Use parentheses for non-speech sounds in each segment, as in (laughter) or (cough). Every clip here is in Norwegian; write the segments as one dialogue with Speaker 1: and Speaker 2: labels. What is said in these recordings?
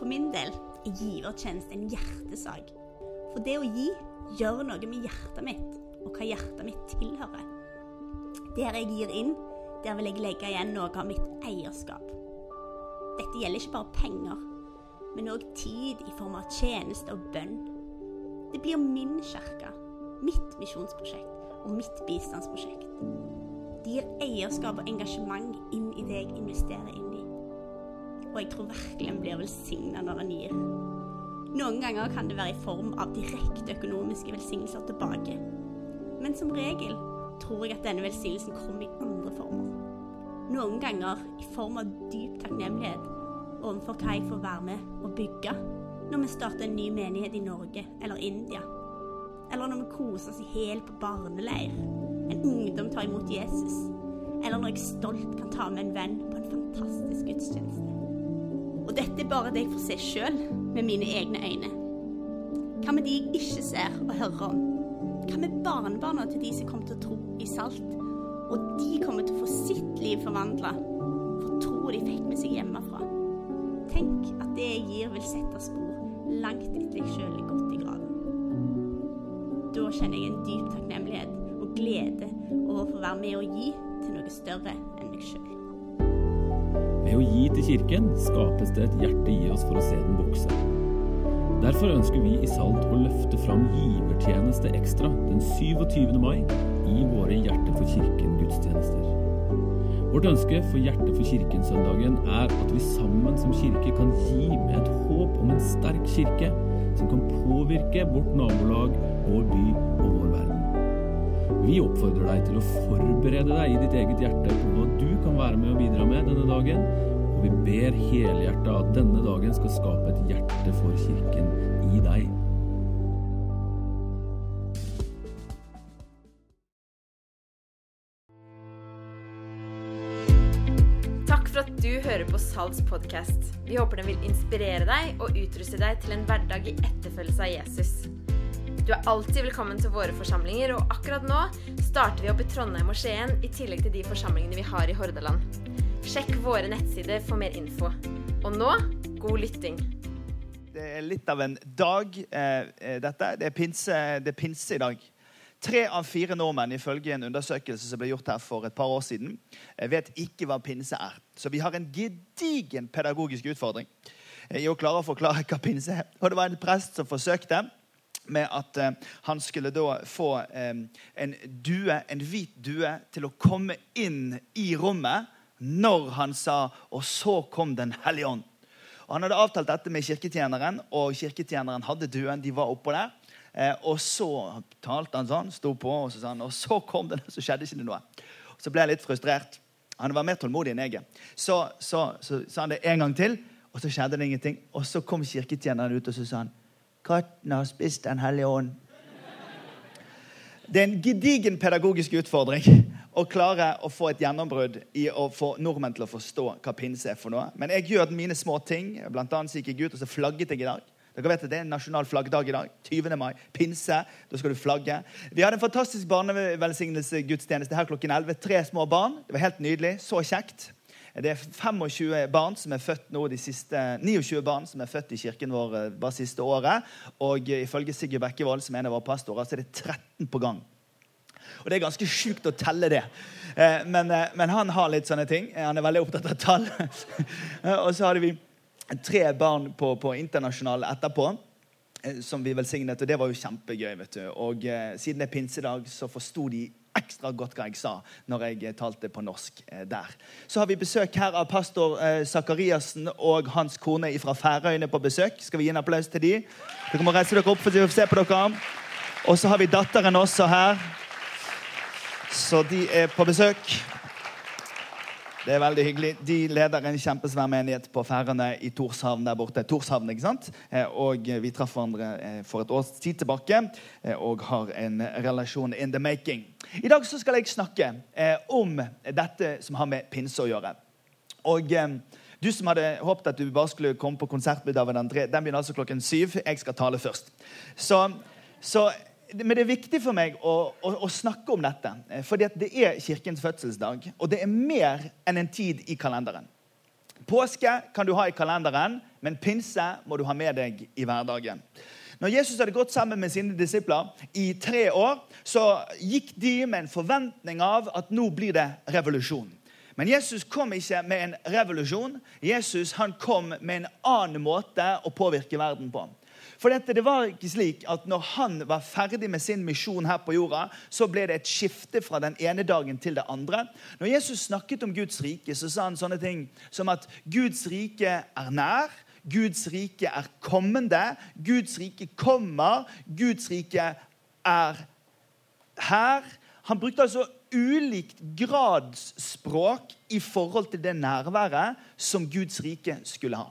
Speaker 1: For min del er givertjeneste en hjertesak. For det å gi gjør noe med hjertet mitt, og hva hjertet mitt tilhører. Der jeg gir inn, der vil jeg legge igjen noe av mitt eierskap. Dette gjelder ikke bare penger, men òg tid i form av tjeneste og bønn. Det blir min kirke, mitt misjonsprosjekt og mitt bistandsprosjekt. Det gir eierskap og engasjement inn i det jeg investerer inn. Og jeg tror virkelig en blir velsigna når en gir. Noen ganger kan det være i form av direkte økonomiske velsignelser tilbake. Men som regel tror jeg at denne velsignelsen kommer i andre former. Noen ganger i form av dyp takknemlighet overfor hva jeg får være med og bygge når vi starter en ny menighet i Norge eller India. Eller når vi koser oss i hæl på barneleir. En ungdom tar imot Jesus. Eller når jeg stolt kan ta med en venn på en fantastisk gudstjeneste. Og dette er bare det jeg får se sjøl med mine egne øyne. Hva med de jeg ikke ser og hører om? Hva med barnebarna til de som kommer til å tro i salt? Og de kommer til å få sitt liv forvandla for tro de fikk med seg hjemmefra. Tenk at det jeg gir, vil sette spor langt etter jeg sjøl er gått i graven. Da kjenner jeg en dyp takknemlighet og glede over å få være med og gi til noe større enn meg sjøl.
Speaker 2: Ved å gi til kirken skapes det et hjerte i oss for å se den vokse. Derfor ønsker vi i Salt å løfte fram givertjeneste ekstra den 27. mai i våre Hjerte for kirken-gudstjenester. Vårt ønske for Hjerte for kirken-søndagen er at vi sammen som kirke kan gi med et håp om en sterk kirke som kan påvirke vårt nabolag, vår by og vår verden. Vi oppfordrer deg til å forberede deg i ditt eget hjerte på hva du kan være med og bidra med denne dagen, og vi ber helhjertet at denne dagen skal skape et hjerte for kirken i deg.
Speaker 3: Takk for at du hører på Salts podkast. Vi håper den vil inspirere deg og utruste deg til en hverdag i etterfølgelse av Jesus. Du er alltid velkommen til våre forsamlinger, og akkurat nå starter vi opp i Trondheim og Skien i tillegg til de forsamlingene vi har i Hordaland. Sjekk våre nettsider for mer info. Og nå god lytting.
Speaker 4: Det er litt av en dag, eh, eh, dette. Det er, pinse, det er pinse i dag. Tre av fire nordmenn ifølge en undersøkelse som ble gjort her for et par år siden, eh, vet ikke hva pinse er. Så vi har en gedigen pedagogisk utfordring eh, i å klare å forklare hva pinse er. Og det var en prest som forsøkte med at eh, han skulle da få eh, en due, en hvit due til å komme inn i rommet når han sa 'Og så kom Den hellige ånd'. Og Han hadde avtalt dette med kirketjeneren, og kirketjeneren hadde duen. de var oppå der. Eh, og så talte han sånn, sto på, og så sa han, og så kom det, så skjedde ikke det noe. Så ble jeg litt frustrert. Han var mer tålmodig enn jeg er. Så, så, så sa han det en gang til, og så skjedde det ingenting. Og så kom kirketjeneren ut, og så sa han Katten har spist Den hellige ånd. Det er en gedigen pedagogisk utfordring å klare å få et gjennombrudd i å få nordmenn til å forstå hva pinse er for noe. Men jeg gjør mine små ting. Blant annet gikk jeg ut og så flagget jeg i dag. Dere vet at Det er en nasjonal flaggdag i dag. 20. mai. Pinse. Da skal du flagge. Vi hadde en fantastisk barnevelsignelsesgudstjeneste her klokken 11. Tre små barn. Det var helt nydelig. Så kjekt. Det er 25 barn som er født nå de siste, 29 barn som er født i kirken vår eh, bare siste året. Og eh, ifølge Sigurd Bekkevold, som er en av våre pastorer, så er det 13 på gang. Og det er ganske sjukt å telle det. Eh, men, eh, men, han har litt sånne ting. Eh, han er veldig opptatt av tall. (laughs) og så hadde vi tre barn på, på internasjonal etterpå. eh, Som vi velsignet, og det var jo kjempegøy. vet du. Og eh, Siden det er pinsedag, så forsto de ekstra godt hva jeg sa når jeg eh, talte på norsk eh, der. Så har vi besøk her av pastor eh, Sakariassen og hans kone fra Færøyene på besøk. Skal vi gi en applaus til de? Dere må reise dere opp for å se på dere. Og så har vi datteren også her. Så de er på besøk. Det er veldig hyggelig. De leder en kjempesvær menighet på Færøyene i Torshavn der borte. Torshavn, ikke sant? Eh, Og vi traff hverandre eh, for et års tid tilbake eh, og har en relasjon in the making. I dag så skal jeg snakke om dette som har med pinse å gjøre. Og du som hadde håpet at du bare skulle komme på konsert med David André, den begynner altså klokken syv. Jeg skal tale først. Så, så men det er viktig for meg å, å, å snakke om dette. eh, at det er kirkens fødselsdag, og det er mer enn en tid i kalenderen. Påske kan du ha i kalenderen, men pinse må du ha med deg i hverdagen. Når Jesus hadde gått sammen med sine disipler i tre år, så gikk de med en forventning av at nå blir det revolusjon. Men Jesus kom ikke med en revolusjon. Jesus han kom med en annen måte å påvirke verden på. For dette, det var ikke slik at når han var ferdig med sin misjon her på jorda, så ble det et skifte fra den ene dagen til det andre. Når Jesus snakket om Guds rike, så sa han sånne ting som at Guds rike er nær. Guds rike er kommende. Guds rike kommer. Guds rike er her. Han brukte altså ulikt gradsspråk i forhold til det nærværet som Guds rike skulle ha.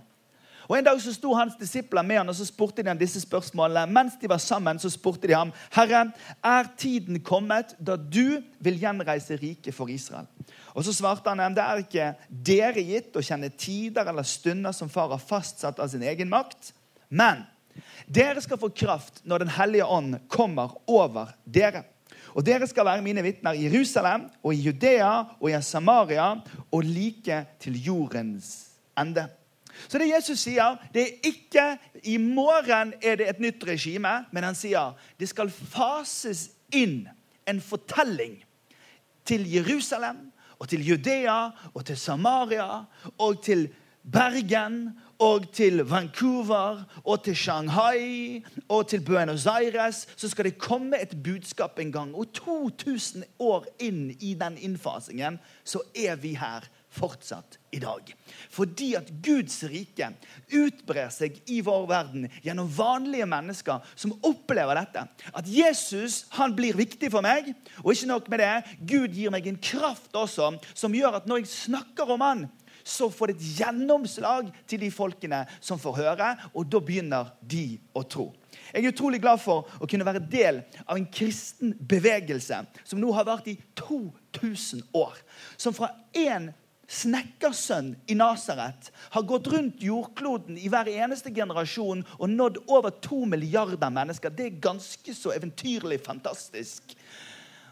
Speaker 4: Og En dag så sto hans disipler med han, og så spurte de ham disse spørsmålene. Mens de var sammen, så spurte de ham, 'Herre, er tiden kommet da du vil gjenreise riket for Israel?' Og Så svarte han 'Det er ikke dere gitt å kjenne tider eller stunder som far har fastsatt av sin egen makt.' Men dere skal få kraft når Den hellige ånd kommer over dere. Og dere skal være mine vitner i Jerusalem og i Judea og i Samaria og like til jordens ende. Så det Jesus sier, det er ikke i morgen er det et nytt regime, men han sier det skal fases inn en fortelling til Jerusalem og til Judea og til Samaria og til Bergen og til Vancouver og til Shanghai og til Buenos Aires, så skal det komme et budskap en gang. Og 2000 år inn i den innfasingen så er vi her fortsatt i dag. Fordi at Guds rike utbrer seg i vår verden gjennom vanlige mennesker som opplever dette. At Jesus han blir viktig for meg. Og ikke nok med det, Gud gir meg en kraft også som gjør at når jeg snakker om han, så får det et gjennomslag til de folkene som får høre, og da begynner de å tro. Jeg er utrolig glad for å kunne være del av en kristen bevegelse som nå har vært i 2000 år. Som fra én snekkersønn i Nasaret har gått rundt jordkloden i hver eneste generasjon og nådd over to milliarder mennesker. Det er ganske så eventyrlig fantastisk.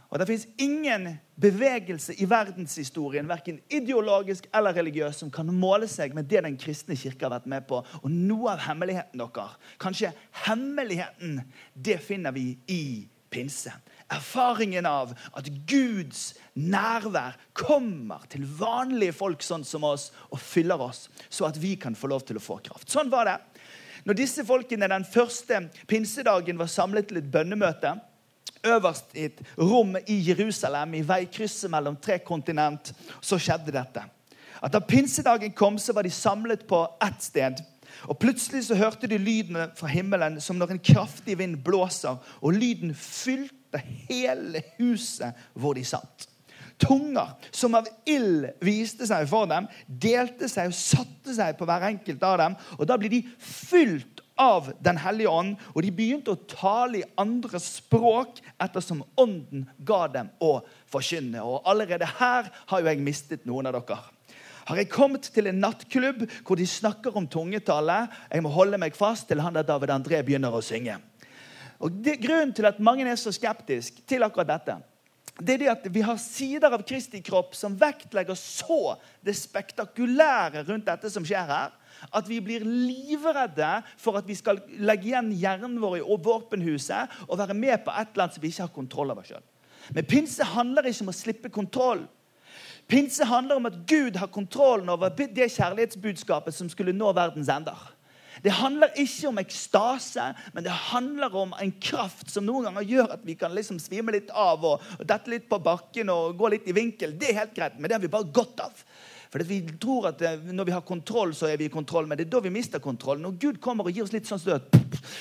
Speaker 4: Og Det fins ingen bevegelse i verdenshistorien, verken ideologisk eller religiøs, som kan måle seg med det den kristne kirke har vært med på. Og noe av hemmeligheten deres, kanskje hemmeligheten, det finner vi i pinse. Erfaringen av at Guds nærvær kommer til vanlige folk sånn som oss og fyller oss, så at vi kan få lov til å få kraft. Sånn var det. Når disse folkene den første pinsedagen var samlet til et bønnemøte øverst i et rom i Jerusalem, i veikrysset mellom tre kontinent, så skjedde dette. At Da pinsedagen kom, så var de samlet på ett sted. Og Plutselig så hørte de lydene fra himmelen som når en kraftig vind blåser, og lyden fylte hele huset hvor de satt. Tunger som av ild viste seg for dem, delte seg og satte seg på hver enkelt av dem. Og Da blir de fylt av Den hellige ånd, og de begynte å tale i andre språk ettersom ånden ga dem å forkynne. Og allerede her har jo jeg mistet noen av dere har jeg kommet til en nattklubb hvor de snakker om tungetale. Jeg må holde meg fast til han der David André begynner å synge. Og det, Grunnen til at mange er så skeptiske til akkurat dette, det er det at vi har sider av Kristi kropp som vektlegger så det spektakulære rundt dette som skjer her, at vi blir livredde for at vi skal legge igjen hjernen vår i våpenhuset og være med på et eller annet som vi ikke har kontroll over sjøl. Men pinse handler ikke om å slippe kontroll. Pinse handler om at Gud har kontrollen over det kjærlighetsbudskapet som skulle nå verdens ender. Det handler ikke om ekstase, men det handler om en kraft som noen ganger gjør at vi kan liksom svime litt av og, og dette litt på bakken og gå litt i vinkel. Det er helt greit, men det har vi bare godt av. For Vi tror at eh, når vi har kontroll, så er vi i kontroll, men det er da vi mister kontroll. Når Gud kommer og gir oss litt sånn støt,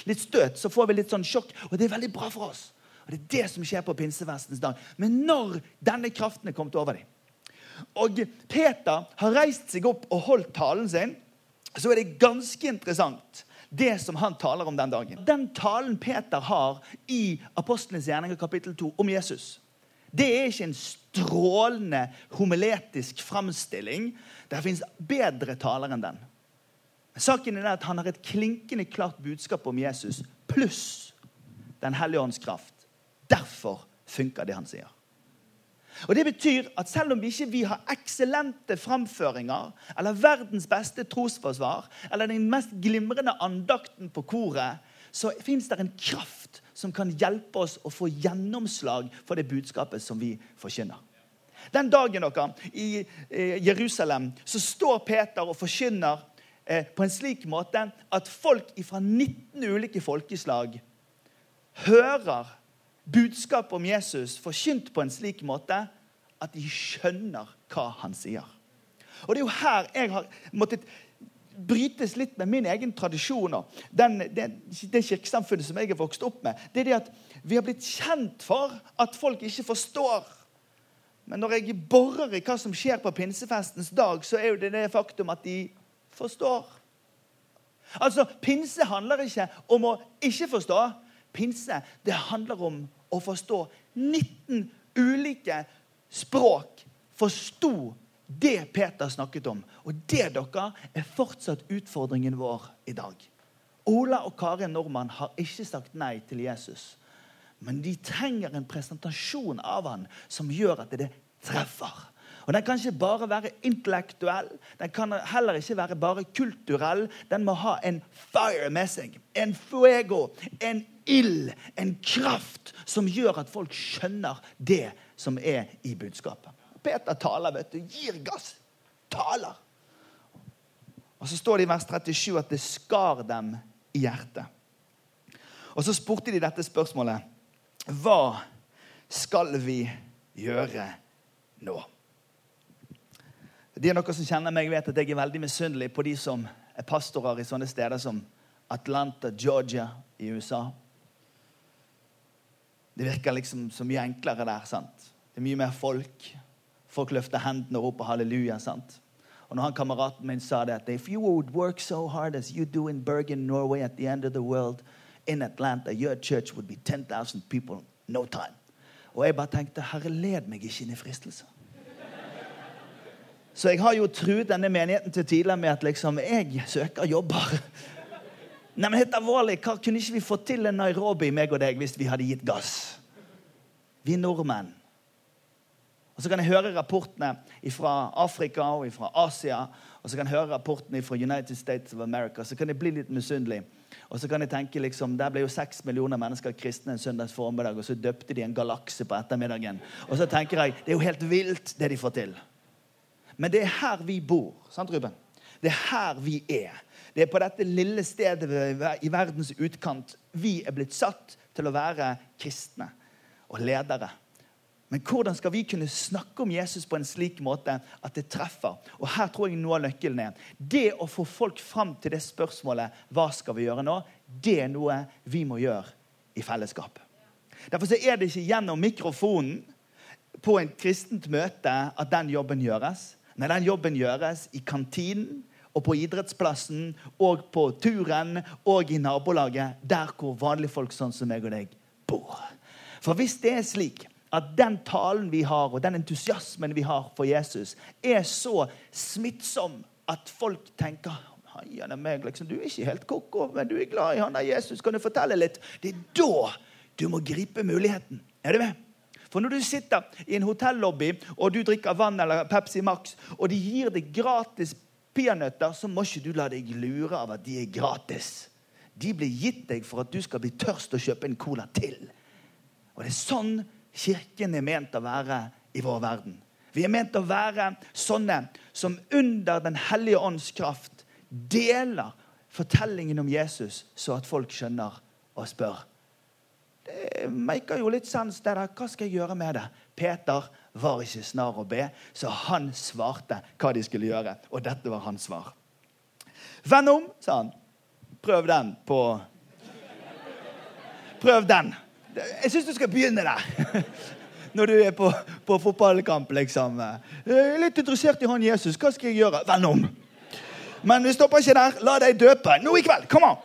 Speaker 4: litt støt, så får vi litt sånn sjokk, og det er veldig bra for oss. Og Det er det som skjer på pinsefestens dag. Men når denne kraften er kommet over dem, og Peter har reist seg opp og holdt talen sin, så er det ganske interessant det som han taler om den dagen. Den talen Peter har i Apostlenes gjerninger kapittel 2 om Jesus, det er ikke en strålende homiletisk framstilling. Det fins bedre taler enn den. Saken er at Han har et klinkende klart budskap om Jesus pluss Den hellige ånds kraft. Derfor funker det han sier. Og Det betyr at selv om vi ikke har eksellente framføringer eller verdens beste trosforsvar eller den mest glimrende andakten på koret, så fins det en kraft som kan hjelpe oss å få gjennomslag for det budskapet som vi forkynner. Den dagen dere, i Jerusalem så står Peter og forkynner eh, på en slik måte at folk fra 19 ulike folkeslag hører budskapet om Jesus forkynt på en slik måte at de skjønner hva han sier. Og Det er jo her jeg har måttet brytes litt med min egen tradisjon. Den, det, det kirkesamfunnet som jeg er vokst opp med. det er det at Vi har blitt kjent for at folk ikke forstår. Men når jeg borer i hva som skjer på pinsefestens dag, så er jo det det faktum at de forstår. Altså, Pinse handler ikke om å ikke forstå. Pinse det handler om å forstå 19 ulike språk. Forsto det Peter snakket om. Og det dere er fortsatt utfordringen vår i dag. Ola og Karin Nordmann har ikke sagt nei til Jesus. Men de trenger en presentasjon av han som gjør at det treffer. Og Den kan ikke bare være intellektuell, den kan heller ikke være bare kulturell. Den må ha en fire med seg. En fuego, en ild, en kraft som gjør at folk skjønner det som er i budskapet. Peter taler, vet du. Gir gass. Taler. Og så står det i vers 37 at det skar dem i hjertet. Og så spurte de dette spørsmålet. Hva skal vi gjøre nå? De av dere som kjenner meg, vet at jeg er veldig misunnelig på de som er pastorer i sånne steder som Atlanta, Georgia i USA. Det virker liksom så mye enklere der. sant? Det er mye mer folk. Folk løfter hendene og roper halleluja. sant? Og når han kameraten min sa det, at if you would work so hard as you do in Bergen, Norway, at the end of the world, in Atlanta, your church would be 10,000 people no time. Og jeg bare tenkte, herre, led meg ikke inn i fristelser. Så jeg har jo truet denne menigheten til tidligere med at liksom, jeg søker jobber. Nei, men helt alvorlig, hva Kunne ikke vi fått til en Nairobi, meg og deg, hvis vi hadde gitt gass? Vi nordmenn. Og Så kan jeg høre rapportene fra Afrika og fra Asia. Og så kan jeg høre rapportene fra United States of America. Så kan jeg bli litt misunnelig. Og så kan jeg tenke liksom, Der ble jo seks millioner mennesker kristne en søndags formiddag, og så døpte de en galakse på ettermiddagen. Og så tenker jeg det er jo helt vilt, det de får til. Men det er her vi bor. sant, Ruben? Det er her vi er. Det er på dette lille stedet i verdens utkant vi er blitt satt til å være kristne og ledere. Men hvordan skal vi kunne snakke om Jesus på en slik måte at det treffer? Og her tror jeg noe av nøkkelen er. Det å få folk fram til det spørsmålet hva skal vi gjøre nå, det er noe vi må gjøre i fellesskap. Derfor er det ikke gjennom mikrofonen på en kristent møte at den jobben gjøres. Nei, den jobben gjøres i kantinen og på idrettsplassen og på turen og i nabolaget, der hvor vanlige folk sånn som meg og deg bor. For hvis det er slik at den talen vi har, og den entusiasmen vi har for Jesus, er så smittsom at folk tenker han er meg, liksom. Du er ikke helt koko, men du er glad i han der Jesus. Kan du fortelle litt? Det er da du må gripe muligheten. Er du med? For når du sitter i en hotellobby og du drikker vann eller Pepsi Max, og de gir deg gratis peanøtter, så må ikke du la deg lure av at de er gratis. De blir gitt deg for at du skal bli tørst og kjøpe en cola til. Og det er sånn Kirken er ment å være i vår verden. Vi er ment å være sånne som under Den hellige ånds kraft deler fortellingen om Jesus, så at folk skjønner og spør det maker jo litt sens. det der. Hva skal jeg gjøre med det? Peter var ikke snar å be, så han svarte hva de skulle gjøre. Og dette var hans svar. Vend om, sa han. Prøv den på Prøv den. Jeg syns du skal begynne der. (laughs) Når du er på, på fotballkamp, liksom. Jeg er litt interessert i han Jesus. Hva skal jeg gjøre? Vend om. Men vi stopper ikke der. La deg døpe nå i kveld. Kom an.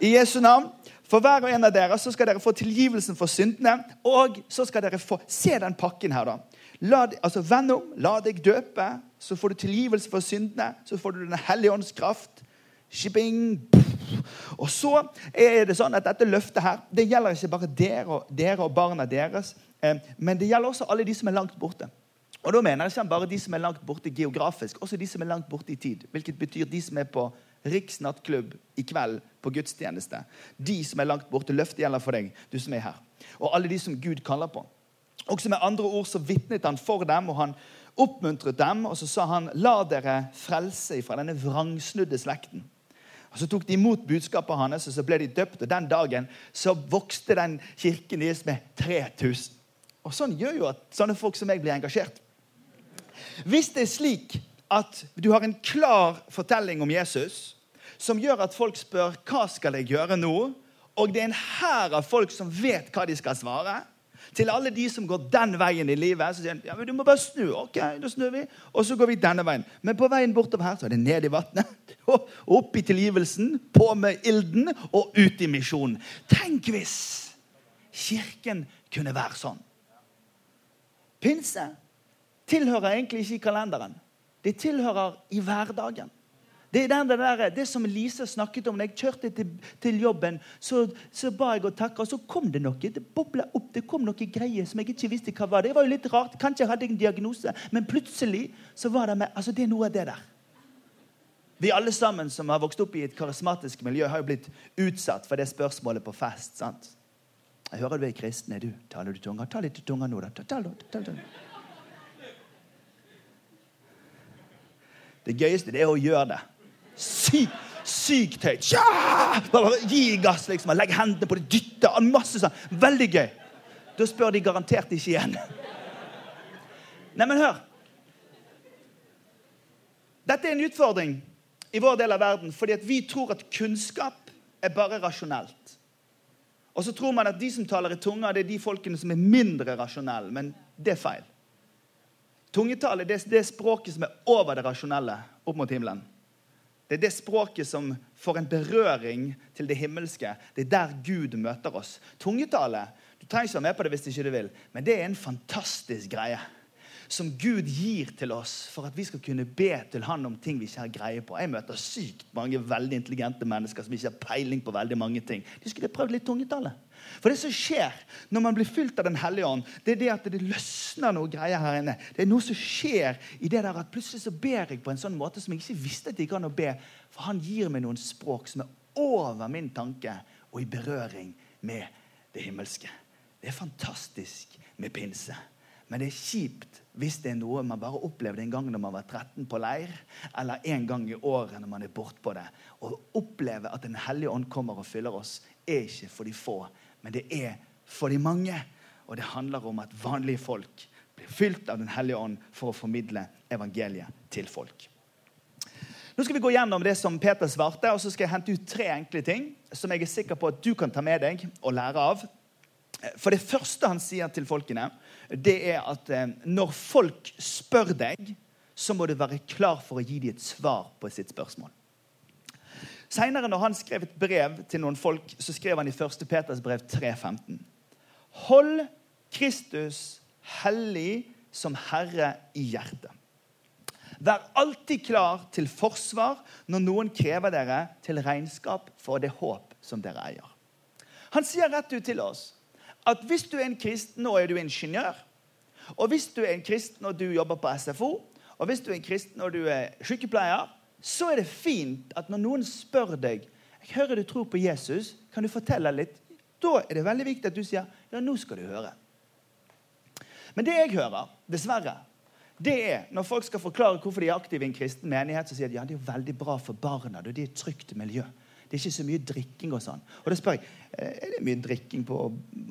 Speaker 4: I Jesu navn. For hver og en av dere så skal dere få tilgivelsen for syndene. Og så skal dere få Se den pakken her, da. La, altså, Venn om, la deg døpe, så får du tilgivelse for syndene. Så får du Den hellige ånds kraft. Shipping. Og så er det sånn at dette løftet her, det gjelder ikke bare dere og, dere og barna deres, eh, men det gjelder også alle de som er langt borte. Og da mener jeg ikke bare de som er langt borte geografisk, også de som er langt borte i tid. Hvilket betyr de som er på Riks nattklubb i kveld på gudstjeneste. De som er langt borte. Løftet gjelder for deg, du som er her. Og alle de som Gud kaller på. Også med andre ord så vitnet han for dem, og han oppmuntret dem. Og så sa han, la dere frelse fra denne vrangsnudde slekten. Og Så tok de imot budskapet hans, og så ble de døpt. Og den dagen så vokste den kirken deres med 3000. Og sånn gjør jo at sånne folk som meg blir engasjert. Hvis det er slik at du har en klar fortelling om Jesus som gjør at folk spør hva skal jeg gjøre nå, og det er en hær av folk som vet hva de skal svare til alle de som går den veien i livet, så sier de ja, men du må bare snu. ok, da snur vi, Og så går vi denne veien. Men på veien bortover her så er det ned i vannet, (laughs) opp i tilgivelsen, på med ilden og ut i misjonen. Tenk hvis Kirken kunne være sånn. Pinse tilhører egentlig ikke i kalenderen. Det tilhører i hverdagen. Det er den, der, det som Lise snakket om. Når jeg kjørte til, til jobben, så, så, ba jeg og takka, og så kom det noe. Det bobla opp. Det kom noe greier som jeg ikke visste hva var. Det var jo litt rart. Kanskje jeg hadde en diagnose. Men plutselig så var det med, altså det er noe av det der. Vi alle sammen som har vokst opp i et karismatisk miljø, har jo blitt utsatt for det spørsmålet på fest. sant? Jeg hører du er kristen. Er du? Taler du tunga? Ta litt tunga nå, da. Ta, ta, ta, ta. Det gøyeste det er å gjøre det. Sykt, sykt høyt. Ja! Gi gass, liksom. Legg hendene på det, dytte. Masse sånn. Veldig gøy. Da spør de garantert ikke igjen. Nei, men hør. Dette er en utfordring i vår del av verden fordi vi tror at kunnskap er bare rasjonelt. Og så tror man at de som taler i tunga, det er de folkene som er mindre rasjonelle. Men det er feil. Tungetale det er det språket som er over det rasjonelle opp mot himmelen. Det er det språket som får en berøring til det himmelske. Det er der Gud møter oss. Tungetale Du trenger ikke være med på det hvis du ikke vil, men det er en fantastisk greie som Gud gir til oss for at vi skal kunne be til Han om ting vi ikke har greie på. Jeg møter sykt mange veldig intelligente mennesker som ikke har peiling på veldig mange ting. De skulle prøvd litt tungetale. For det som skjer når man blir fylt av Den hellige ånd, det er det at det løsner noe greier her inne. Det er noe som skjer i det der at plutselig så ber jeg på en sånn måte som jeg ikke visste at jeg kan å be. For han gir meg noen språk som er over min tanke og i berøring med det himmelske. Det er fantastisk med pinse. Men det er kjipt hvis det er noe man bare opplevde en gang når man var 13 på leir, eller en gang i året når man er bortpå det. Å oppleve at Den hellige ånd kommer og fyller oss, er ikke for de få, men det er for de mange. Og det handler om at vanlige folk blir fylt av Den hellige ånd for å formidle evangeliet til folk. Nå skal vi gå gjennom det som Peter svarte, og så skal jeg hente ut tre enkle ting som jeg er sikker på at du kan ta med deg og lære av. For det første han sier til folkene, det er at eh, når folk spør deg, så må du være klar for å gi dem et svar på sitt spørsmål. Senere, når han skrev et brev til noen folk, så skrev han i 1. Peters brev 3,15.: Hold Kristus hellig som Herre i hjertet. Vær alltid klar til forsvar når noen krever dere til regnskap for det håp som dere eier. Han sier rett ut til oss at hvis du er en kristen, nå er du ingeniør. Og hvis du er en kristen og du jobber på SFO, og hvis du er en kristen og du er sykepleier, så er det fint at når noen spør deg jeg hører du tror på Jesus, kan du fortelle litt? Da er det veldig viktig at du sier ja, nå skal du høre. Men det jeg hører, dessverre, det er når folk skal forklare hvorfor de er aktive i en kristen menighet, så sier de ja, det er veldig bra for barna. Det er et trygt miljø. Det er ikke så mye drikking og sånn. Og da spør jeg eh, er det mye drikking på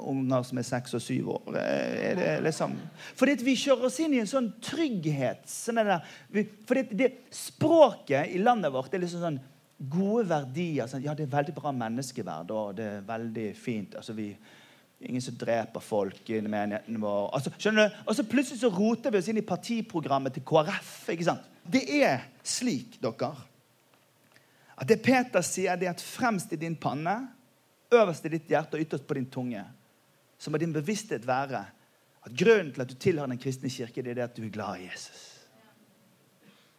Speaker 4: unger som er seks og syv år. Eh, er det liksom Fordi vi kjører oss inn i en sånn trygghet. Sånn fordi det, språket i landet vårt er liksom sånn gode verdier. Sånn, ja, det er veldig bra menneskeverd, og det er veldig fint. altså vi Ingen som dreper folk i menigheten vår. Altså, skjønner du? Og så plutselig så roter vi oss inn i partiprogrammet til KrF. ikke sant? Det er slik, dere, at det Peter sier, det er at fremst i din panne, øverst i ditt hjerte og ytterst på din tunge, så må din bevissthet være at grunnen til at du tilhører den kristne kirke, det er det at du er glad i Jesus.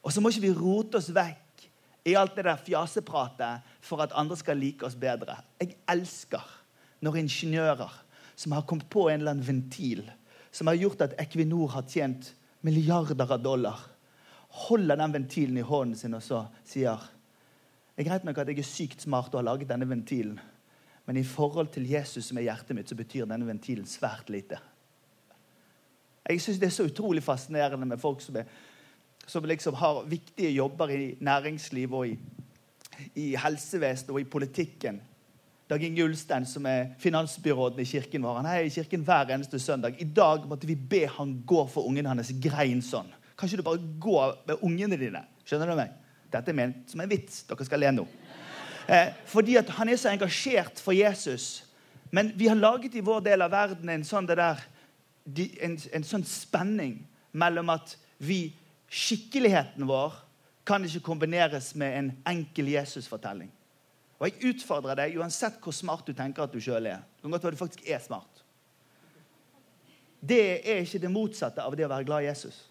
Speaker 4: Og så må ikke vi rote oss vekk i alt det der fjasepratet for at andre skal like oss bedre. Jeg elsker når ingeniører som har kommet på en eller annen ventil som har gjort at Equinor har tjent milliarder av dollar, holder den ventilen i hånden sin og så sier Det er greit nok at jeg er sykt smart og har laget denne ventilen, men i forhold til Jesus som er hjertet mitt, så betyr denne ventilen svært lite. Jeg syns det er så utrolig fascinerende med folk som, er, som liksom har viktige jobber i næringsliv og i, i helsevesenet og i politikken. Dag Inge Ulstein, som er finansbyråden i kirken vår, han er i kirken hver eneste søndag. I dag måtte vi be han gå for ungene hans. Grein sånn. Kan ikke du bare gå med ungene dine? Skjønner du meg? Dette er ment som en vits. Dere skal le nå. Eh, fordi han er så engasjert for Jesus. Men vi har laget i vår del av verden en sånn der en, en sånn spenning mellom at vi Skikkeligheten vår kan ikke kombineres med en enkel Jesus-fortelling. Og Jeg utfordrer deg, uansett hvor smart du tenker at du sjøl er. Det kan godt være du faktisk er smart. Det er ikke det motsatte av det å være glad i Jesus.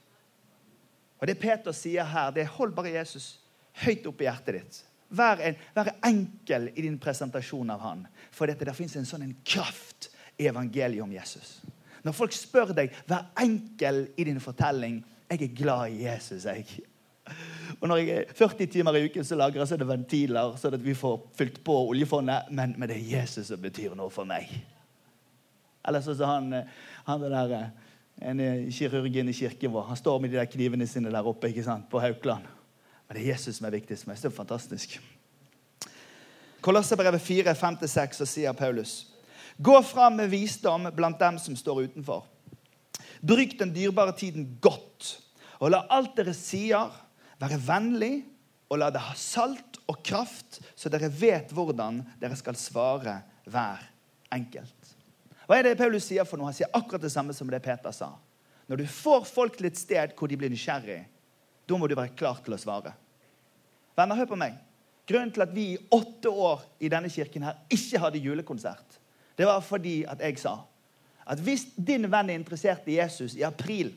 Speaker 4: Og Det Peter sier her, det er hold bare Jesus høyt opp i hjertet ditt. Vær, en, vær enkel i din presentasjon av han. For dette, der fins en sånn en kraft i evangeliet om Jesus. Når folk spør deg, vær enkel i din fortelling. Jeg er glad i Jesus, jeg. Og når jeg er 40 timer i uken, så lager jeg det ventiler, så at vi får fylt på oljefondet. Men, men, det er Jesus som betyr noe for meg. Eller sånn som han, han der, en kirurgen i kirken vår. Han står med de der knivene sine der oppe ikke sant, på Haukeland. Men det er Jesus som er viktigst for meg. Det er fantastisk. Kolosserbrevet 4, 5-6, så sier Paulus Gå fram med visdom blant dem som står utenfor. Bruk den dyrebare tiden godt, og la alt dere sier, være vennlig, og la det ha salt og kraft, så dere vet hvordan dere skal svare hver enkelt. Hva er det Paulus sier for noe? Han sier akkurat det samme som det Peter sa. Når du får folk til et sted hvor de blir nysgjerrig, da må du være klar til å svare. Venner, hør på meg. Grunnen til at vi i åtte år i denne kirken her ikke hadde julekonsert, det var fordi at jeg sa at hvis din venn er interessert i Jesus i april,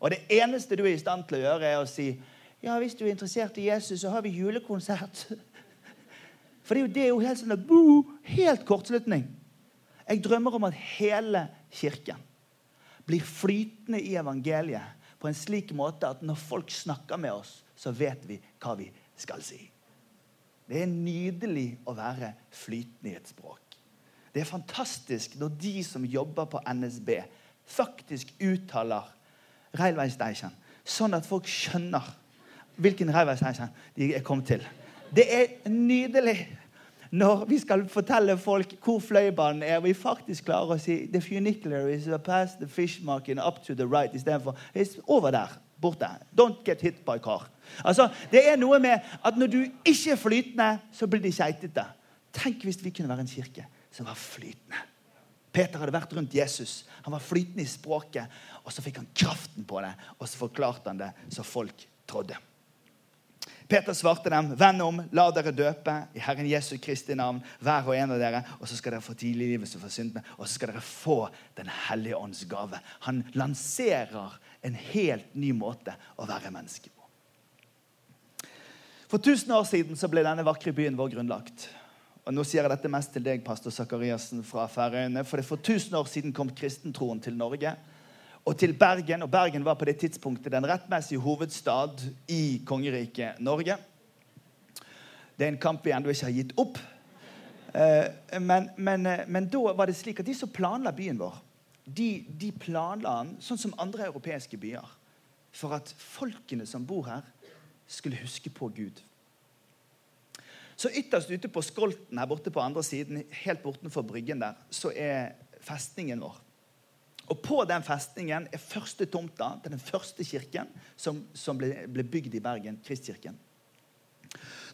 Speaker 4: og det eneste du er i stand til å gjøre, er å si ja, hvis du er interessert i Jesus, så har vi julekonsert. (laughs) For det er jo, det er jo helt sånn at, helt kortslutning. Jeg drømmer om at hele kirken blir flytende i evangeliet på en slik måte at når folk snakker med oss, så vet vi hva vi skal si. Det er nydelig å være flytende i et språk. Det er fantastisk når de som jobber på NSB, faktisk uttaler Railway sånn at folk skjønner hvilken Railway de er kommet til. Det er nydelig når vi skal fortelle folk hvor fløibanen er, og vi faktisk klarer å si the funicular is past the fish market up to the right istedenfor over der. borte. Don't get hit by car. Altså, Det er noe med at når du ikke er flytende, så blir de keitete. Tenk hvis vi kunne være en kirke som var flytende. Peter hadde vært rundt Jesus. Han var flytende i språket. Og så fikk han kraften på det, og så forklarte han det så folk trodde. Peter svarte dem, 'Venn om, la dere døpe i Herren Jesu Kristi navn, hver og en av dere.' 'Og så skal dere få tidlig livet synd med, og så skal dere få Den hellige ånds gave.' Han lanserer en helt ny måte å være menneske på. For tusen år siden så ble denne vakre byen vår grunnlagt. Og Nå sier jeg dette mest til deg, pastor Sakariassen fra Færøyene. For det for 1000 år siden kom kristentroen til Norge og til Bergen. Og Bergen var på det tidspunktet den rettmessige hovedstad i kongeriket Norge. Det er en kamp vi ennå ikke har gitt opp. Eh, men, men, eh, men, da var det slik at de som planla byen vår, de, de planla den sånn som andre europeiske byer. For at folkene som bor her, skulle huske på Gud. Så ytterst ute på Skolten her borte på andre siden, helt bortenfor bryggen der, så er festningen vår. Og På den festningen er første tomta til den første kirken som, som ble, ble, bygd i Bergen, Kristkirken.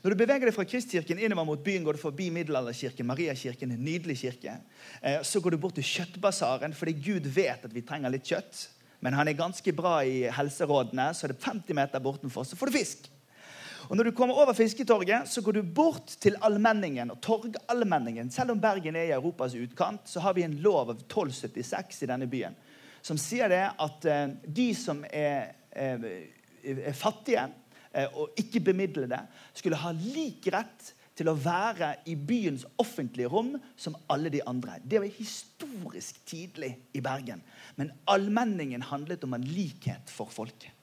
Speaker 4: Når du beveger deg fra Kristkirken innover mot byen, går du forbi Middelalderkirken, Mariakirken, en nydelig kirke. Eh, så går du bort til Kjøttbasaren, fordi Gud vet at vi trenger litt kjøtt. Men han er ganske bra i helserådene, så er det 50 meter bortenfor, så får du fisk. Og Når du kommer over Fisketorget, så går du bort til Allmenningen. og Torgallmenningen. Selv om Bergen er i Europas utkant, så har vi en lov av 1276 i denne byen som sier det at eh, de som er, er, er fattige eh, og ikke bemidlede, skulle ha lik rett til å være i byens offentlige rom som alle de andre. Det var historisk tidlig i Bergen. Men allmenningen handlet om en likhet for folket.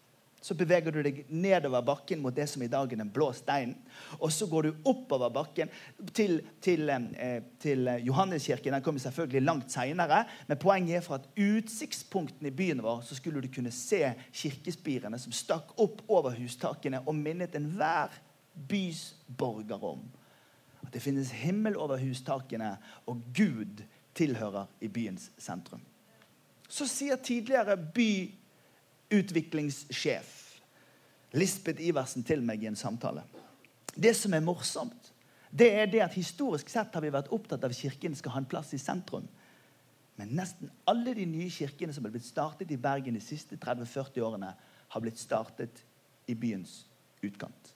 Speaker 4: Så beveger du deg nedover bakken mot det som i dag er den blå steinen. Og så går du oppover bakken til, til, eh, til Johanneskirken. Den kommer selvfølgelig langt seinere. Men poenget er for at utsiktspunktene i byen vår så skulle du kunne se kirkespirene som stakk opp over hustakene og minnet enhver bys borger om at det finnes himmel over hustakene, og Gud tilhører i byens sentrum. Så sier tidligere by utviklingssjef Lisbeth Iversen til meg i en samtale. Det som er morsomt, det er det at historisk sett har vi vært opptatt av at kirken skal ha en plass i sentrum. Men nesten alle de nye kirkene som har blitt startet i Bergen de siste 30-40 årene, har blitt startet i byens utkant.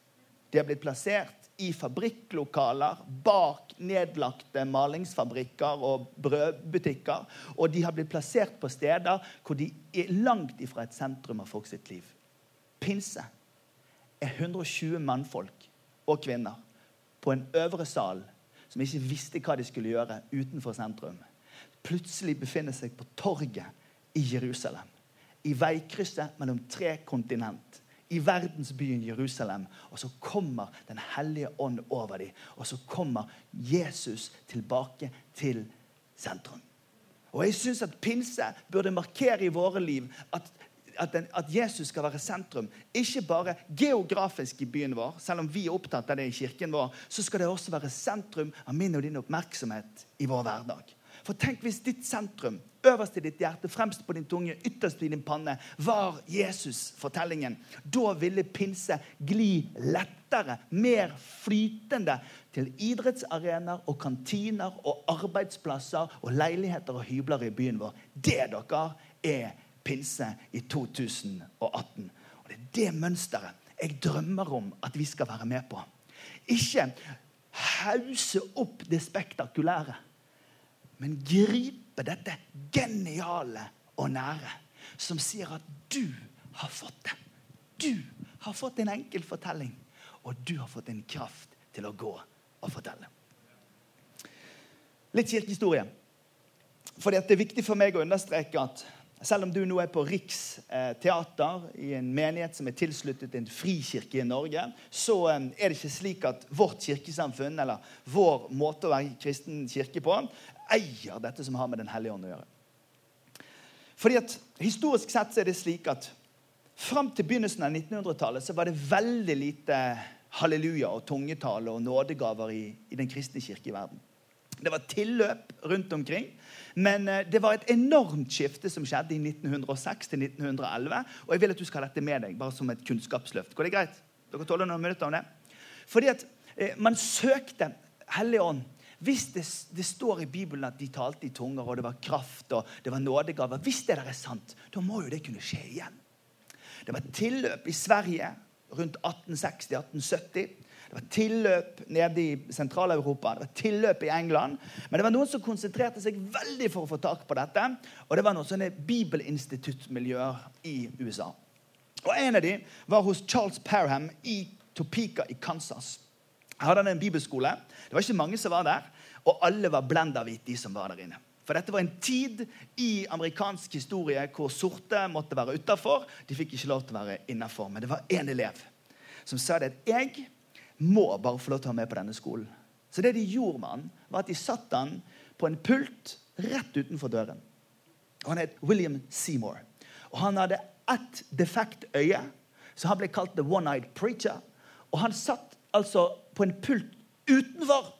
Speaker 4: De har blitt plassert i fabrikklokaler bak nedlagte malingsfabrikker og brødbutikker. Og de har blitt plassert på steder hvor de er langt ifra et sentrum av folk sitt liv. Pinse er 120 mannfolk og kvinner på en øvre sal som ikke visste hva de skulle gjøre utenfor sentrum. Plutselig befinner seg på torget i Jerusalem. I veikrysset mellom tre kontinent i verdensbyen Jerusalem. Og så kommer Den hellige ånd over dem. Og så kommer Jesus tilbake til sentrum. Og jeg syns at pinse burde markere i våre liv at, at, den, at, Jesus skal være sentrum. Ikke bare geografisk i byen vår, selv om vi er opptatt av det i kirken vår. Så skal det også være sentrum av min og din oppmerksomhet i vår hverdag. For tenk hvis ditt sentrum, øverst i ditt hjerte, fremst på din tunge, ytterst i din panne, var Jesus-fortellingen. Da ville pinse gli lettere, mer flytende til idrettsarenaer og kantiner og arbeidsplasser og leiligheter og hybler i byen vår. Det, dere, er pinse i 2018. Og det er det mønsteret jeg drømmer om at vi skal være med på. Ikke hause opp det spektakulære men gripe dette geniale og nære, som sier at du har fått det. Du har fått en enkel fortelling, og du har fått en kraft til å gå og fortelle. Litt kirkehistorie. For det er viktig for meg å understreke at selv om du nå er på Riksteater i en menighet som er tilsluttet en frikirke i Norge, så eh, er det ikke slik at vårt kirkesamfunn eller vår måte å være kristen kirke på eier dette som har med Den hellige ånd å gjøre. Fordi at Historisk sett så er det slik at fram til begynnelsen av 1900-tallet så var det veldig lite halleluja og tungetale og nådegaver i, i den kristne kirke i verden. Det var tilløp rundt omkring. Men eh, det var et enormt skifte som skjedde i 1906 til 1911. Og jeg vil at du skal ha dette med deg bare som et kunnskapsløft. Går det greit? Dere tåler noen minutter om det? Fordi at eh, man søkte Hellig Ånd hvis det, det, står i Bibelen at de talte i tunger, og det var kraft og det var nådegaver Hvis det der er sant, da må jo det kunne skje igjen. Det var tilløp i Sverige rundt 1860-1870. Det var tilløp nede i Sentral-Europa, det var tilløp i England. Men det var noen som konsentrerte seg veldig for å få tak på dette. Og det var noen sånne bibelinstituttmiljøer i USA. Og En av dem var hos Charles Parham i Topeka i Kansas. Jeg hadde en bibelskole. Det var ikke mange som var der, og alle var blenda hvite, de som var der inne. For dette var en tid i amerikansk historie hvor sorte måtte være utafor. De fikk ikke lov til å være innafor. Men det var én elev som sa det at jeg må bare få lov til å være med på denne skolen. Så det de gjorde med han, var at de satte han på en pult rett utenfor døren. Og Han het William Seymour. Og han hadde ett defekt øye, så han ble kalt The One-Eyed Preacher. Og han satt altså på en pult utenfor.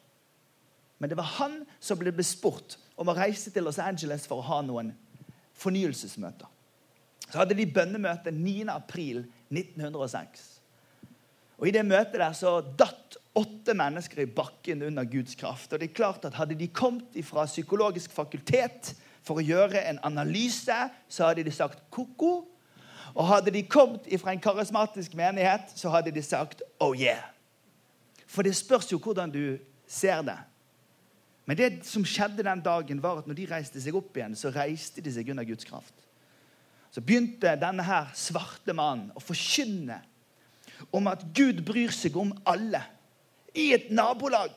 Speaker 4: Men det var han som ble bespurt om å reise til Los Angeles for å ha noen fornyelsesmøter. Så hadde de bønnemøte 9.4.1906. Og I det møtet der så datt åtte mennesker i bakken under Guds kraft. Og det er klart at Hadde de kommet fra psykologisk fakultet for å gjøre en analyse, så hadde de sagt ko-ko. Og hadde de kommet fra en karismatisk menighet, så hadde de sagt oh yeah. For det spørs jo hvordan du ser det. Men det som skjedde den dagen, var at når de reiste seg opp igjen, så reiste de seg under Guds kraft. Så begynte denne her svarte mannen å forkynne om at Gud bryr seg om alle. i et nabolag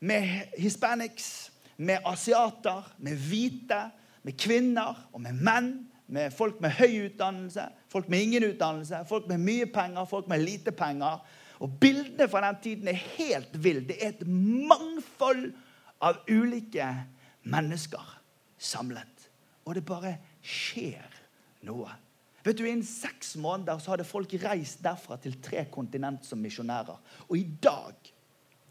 Speaker 4: med hispanics, med asiater, med hvite, med kvinner og med menn. Med folk med høy utdannelse, folk med ingen utdannelse, folk med mye penger, folk med lite penger. Og Bildene fra den tiden er helt ville. Det er et mangfold av ulike mennesker samlet. Og det bare skjer noe. Vet du, Innen seks måneder så hadde folk reist derfra til tre kontinent som misjonærer. Og i dag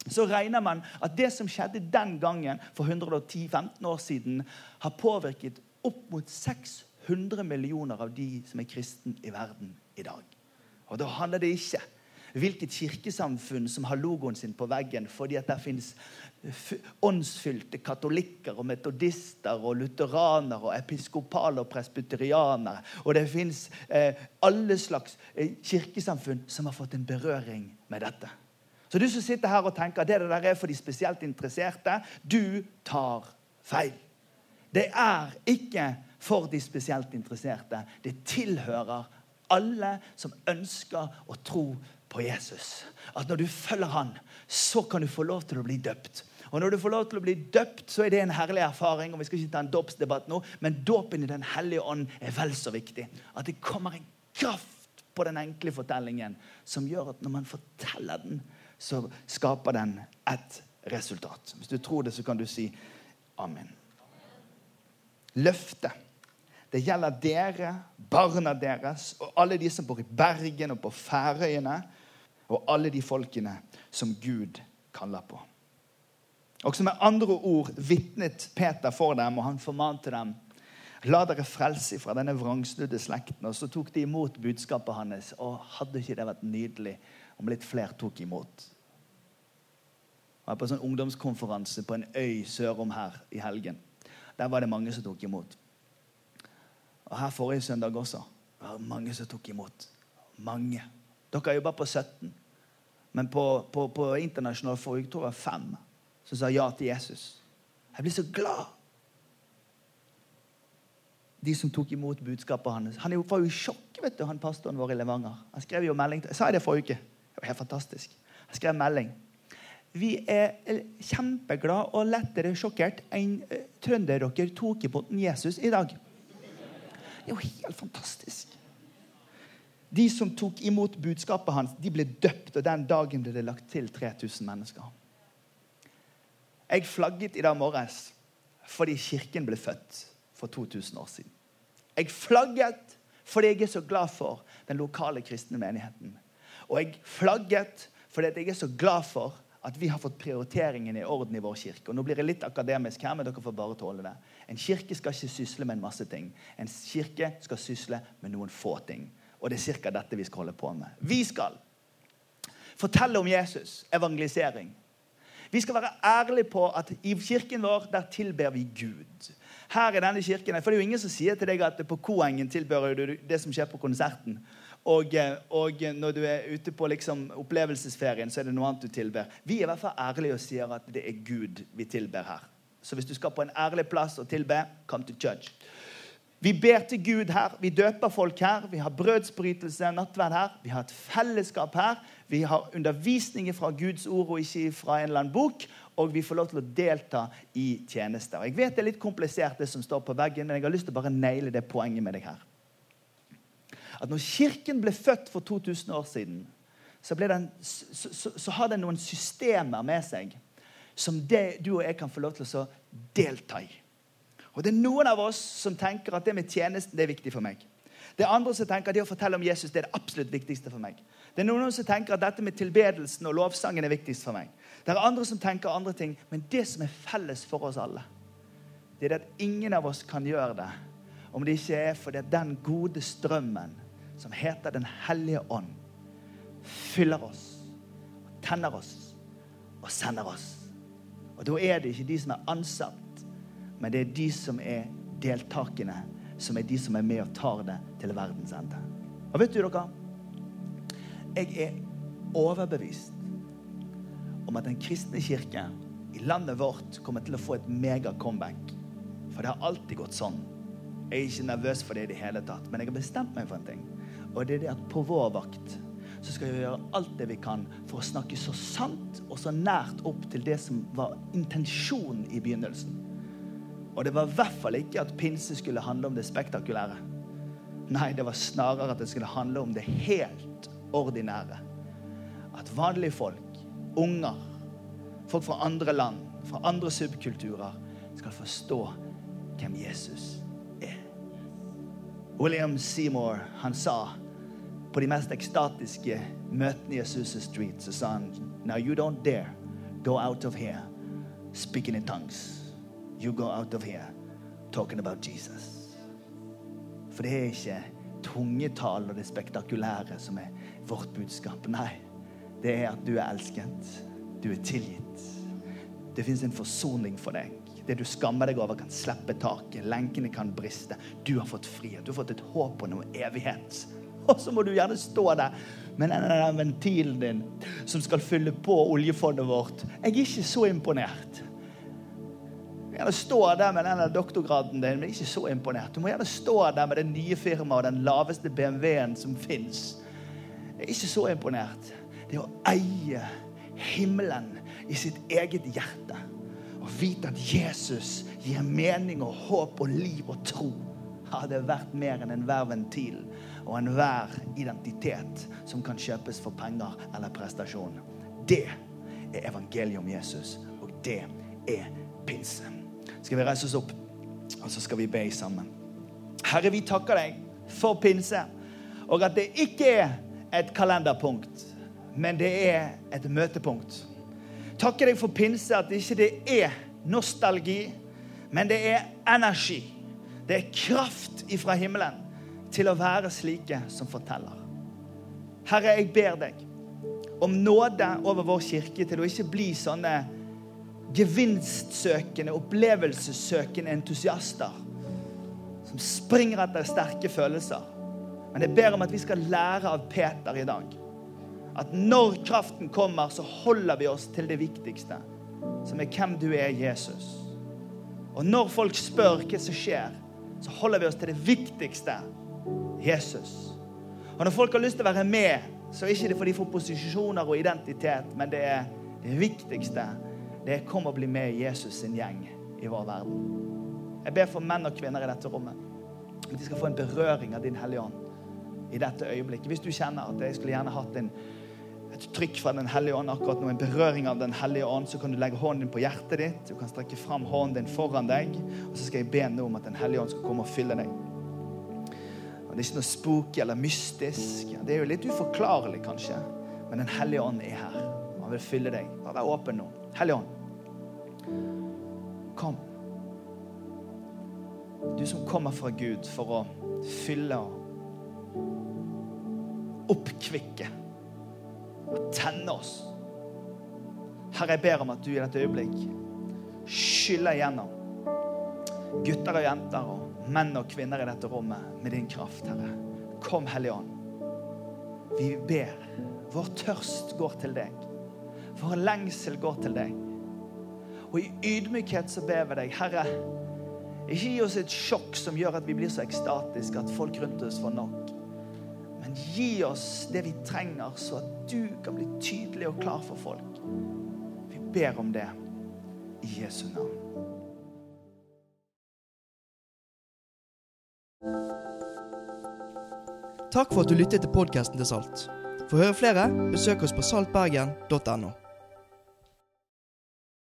Speaker 4: så regner man at det som skjedde den gangen for 110-15 år siden, har påvirket opp mot 600 millioner av de som er kristne i verden i dag. Og da handler det ikke hvilket kirkesamfunn som har logoen sin på veggen fordi at der finnes åndsfylte katolikker og metodister og lutheranere og episkopale og presbyterianere. Og det fins eh, alle slags eh, kirkesamfunn som har fått en berøring med dette. Så du som sitter her og tenker at det der er for de spesielt interesserte, du tar feil. Det er ikke for de spesielt interesserte. Det tilhører alle som ønsker å tro på Jesus. At når du følger han, så kan du få lov til å bli døpt. Og Når du får lov til å bli døpt, så er det en herlig erfaring. og vi skal ikke ta en dåpsdebatt nå, Men dåpen i Den hellige ånd er vel så viktig. At det kommer en kraft på den enkle fortellingen som gjør at når man forteller den, så skaper den et resultat. Hvis du tror det, så kan du si amen. Løftet. Det gjelder dere, barna deres og alle de som bor i Bergen og på Færøyene og alle de folkene som Gud kaller på. Også med andre ord vitnet Peter for dem, og han formante dem. La dere frelse fra denne vrangsnudde slekten. Og så tok de imot budskapet hans. Og hadde ikke det vært nydelig om litt flere tok imot? Jeg var på en sånn ungdomskonferanse på en øy sørom her i helgen. Der var det mange som tok imot. Og her forrige søndag også. Det var mange som tok imot. Mange. Dere jobber på 17. Men på, på, på internasjonal forrige tror jeg fem som sa ja til Jesus. Jeg blir så glad. De som tok imot budskapet hans. Han var jo i sjokk, vet du, han pastoren vår i Levanger. Han skrev jo melding Jeg sa det forrige uke. Det var helt fantastisk. Han skrev melding. Vi er kjempeglade og lettere sjokkert enn uh, trønderdere tok imot Jesus i dag. Det er jo helt fantastisk. De som tok imot budskapet hans, de ble døpt, og den dagen ble det lagt til 3000 mennesker. Jeg flagget i dag morges fordi Kirken ble født for 2000 år siden. Jeg flagget fordi jeg er så glad for den lokale kristne menigheten. Og jeg flagget fordi jeg er så glad for at vi har fått prioriteringen i orden i vår kirke. Og Nå blir det litt akademisk her, men dere får bare tåle det. En kirke skal ikke sysle med en masse ting. En kirke skal sysle med noen få ting. Og det er ca. dette vi skal holde på med. Vi skal fortelle om Jesus, evangelisering. Vi skal være ærlige på at i kirken vår der tilber vi Gud. Her i denne kirken, for Det er jo ingen som sier til deg at på Koengen tilber du det som skjer på konserten. Og, og, når du er ute på liksom opplevelsesferien, så er det noe annet du tilber. Vi er i hvert fall ærlige og sier at det er Gud vi tilber her. Så hvis du skal på en ærlig plass og tilbe, come to church. Vi ber til Gud her, vi døper folk her, vi har brødsbrytelse, nattverd her. Vi har et fellesskap her. Vi har undervisning fra Guds ord og ikke fra en eller annen bok. Og vi får lov til å delta i tjenester. Jeg vet det er litt komplisert, det som står på veggen, men jeg har lyst til å bare naile det poenget med deg her. At når Kirken ble født for 2000 år siden, så, den, så, så, så har den noen systemer med seg som det, du og jeg kan få lov til å delta i. Og Det er noen av oss som tenker at det med tjenesten det er viktig for meg. Det er andre som tenker at det å fortelle om Jesus det er det absolutt viktigste for meg. Det er noen som tenker at dette med tilbedelsen og lovsangen er viktigst for meg. Det er andre som tenker andre ting. Men det som er felles for oss alle, det er at ingen av oss kan gjøre det om det ikke er fordi den gode strømmen som heter Den hellige ånd, fyller oss, tenner oss og sender oss. Og Da er det ikke de som er ansatt men det er de som er deltakende, som er de som er med og tar det til verdens ende. Og vet du dere? Jeg er overbevist om at den kristne kirke i landet vårt kommer til å få et mega-comeback. For det har alltid gått sånn. Jeg er ikke nervøs for det i det hele tatt, men jeg har bestemt meg for en ting. Og det er det at på vår vakt så skal vi gjøre alt det vi kan for å snakke så sant og så nært opp til det som var intensjonen i begynnelsen. Og det var i hvert fall ikke at pinse skulle handle om det spektakulære. Nei, det var snarere at det skulle handle om det helt ordinære. At vanlige folk, unger, folk fra andre land, fra andre subkulturer, skal forstå hvem Jesus er. William Seymour han sa på de mest ekstatiske møtene i Jesus Street så sa han Now you don't dare go out of here speaking in tongues. You go out of here talking about Jesus. For det er ikke tungetall og det spektakulære som er vårt budskap. Nei, det er at du er elsket. Du er tilgitt. Det fins en forsoning for deg. Det du skammer deg over, kan slippe taket. Lenkene kan briste. Du har fått frihet. Du har fått et håp og noe evighet. Og så må du gjerne stå der med den ventilen din som skal fylle på oljefondet vårt. Jeg er ikke så imponert. Gjerne stå der med den doktorgraden din, men ikke så imponert. Du må gjerne stå der med det nye firmaet og den laveste BMW-en som fins. Ikke så imponert. Det å eie himmelen i sitt eget hjerte og vite at Jesus gir mening og håp og liv og tro, hadde vært mer enn enhver ventil og enhver identitet som kan kjøpes for penger eller prestasjon. Det er evangeliet om Jesus, og det er pinse. Skal vi reise oss opp, og så skal vi be sammen. Herre, vi takker deg for pinse, og at det ikke er et kalenderpunkt, men det er et møtepunkt. Takker deg for pinse, at ikke det er nostalgi, men det er energi. Det er kraft ifra himmelen til å være slike som forteller. Herre, jeg ber deg om nåde over vår kirke til å ikke bli sånne gevinstsøkende, opplevelsessøkende entusiaster som springer etter sterke følelser. Men jeg ber om at vi skal lære av Peter i dag. At når kraften kommer, så holder vi oss til det viktigste, som er hvem du er, Jesus. Og når folk spør hva som skjer, så holder vi oss til det viktigste, Jesus. Og når folk har lyst til å være med, så er det ikke fordi de får posisjoner og identitet, men det er det viktigste. Det er kom og bli med i Jesus sin gjeng i vår verden. Jeg ber for menn og kvinner i dette rommet. At de skal få en berøring av Din Hellige Ånd i dette øyeblikket. Hvis du kjenner at jeg skulle gjerne hatt en, et trykk fra Den hellige ånd akkurat nå, en berøring av Den hellige ånd, så kan du legge hånden din på hjertet ditt. Du kan strekke fram hånden din foran deg, og så skal jeg be nå om at Den hellige ånd skal komme og fylle deg. Og Det er ikke noe spooky eller mystisk. Det er jo litt uforklarlig, kanskje. Men Den hellige ånd er her. Han vil fylle deg. Bare vær åpen nå. Hellige ånd, kom. Du som kommer fra Gud for å fylle og oppkvikke og tenne oss. Herre, jeg ber om at du i dette øyeblikk skyller igjennom gutter og jenter og menn og kvinner i dette rommet med din kraft, Herre. Kom, Hellige Ånd. Vi ber. Vår tørst går til deg. Vår lengsel går til deg. Og i ydmykhet så ber vi deg, Herre, ikke gi oss et sjokk som gjør at vi blir så ekstatiske at folk rundt oss får nok. Men gi oss det vi trenger, så at du kan bli tydelig og klar for folk. Vi ber om det i Jesu navn.
Speaker 5: Takk for at du lyttet til podkasten til Salt. For å høre flere, besøk oss på saltbergen.no.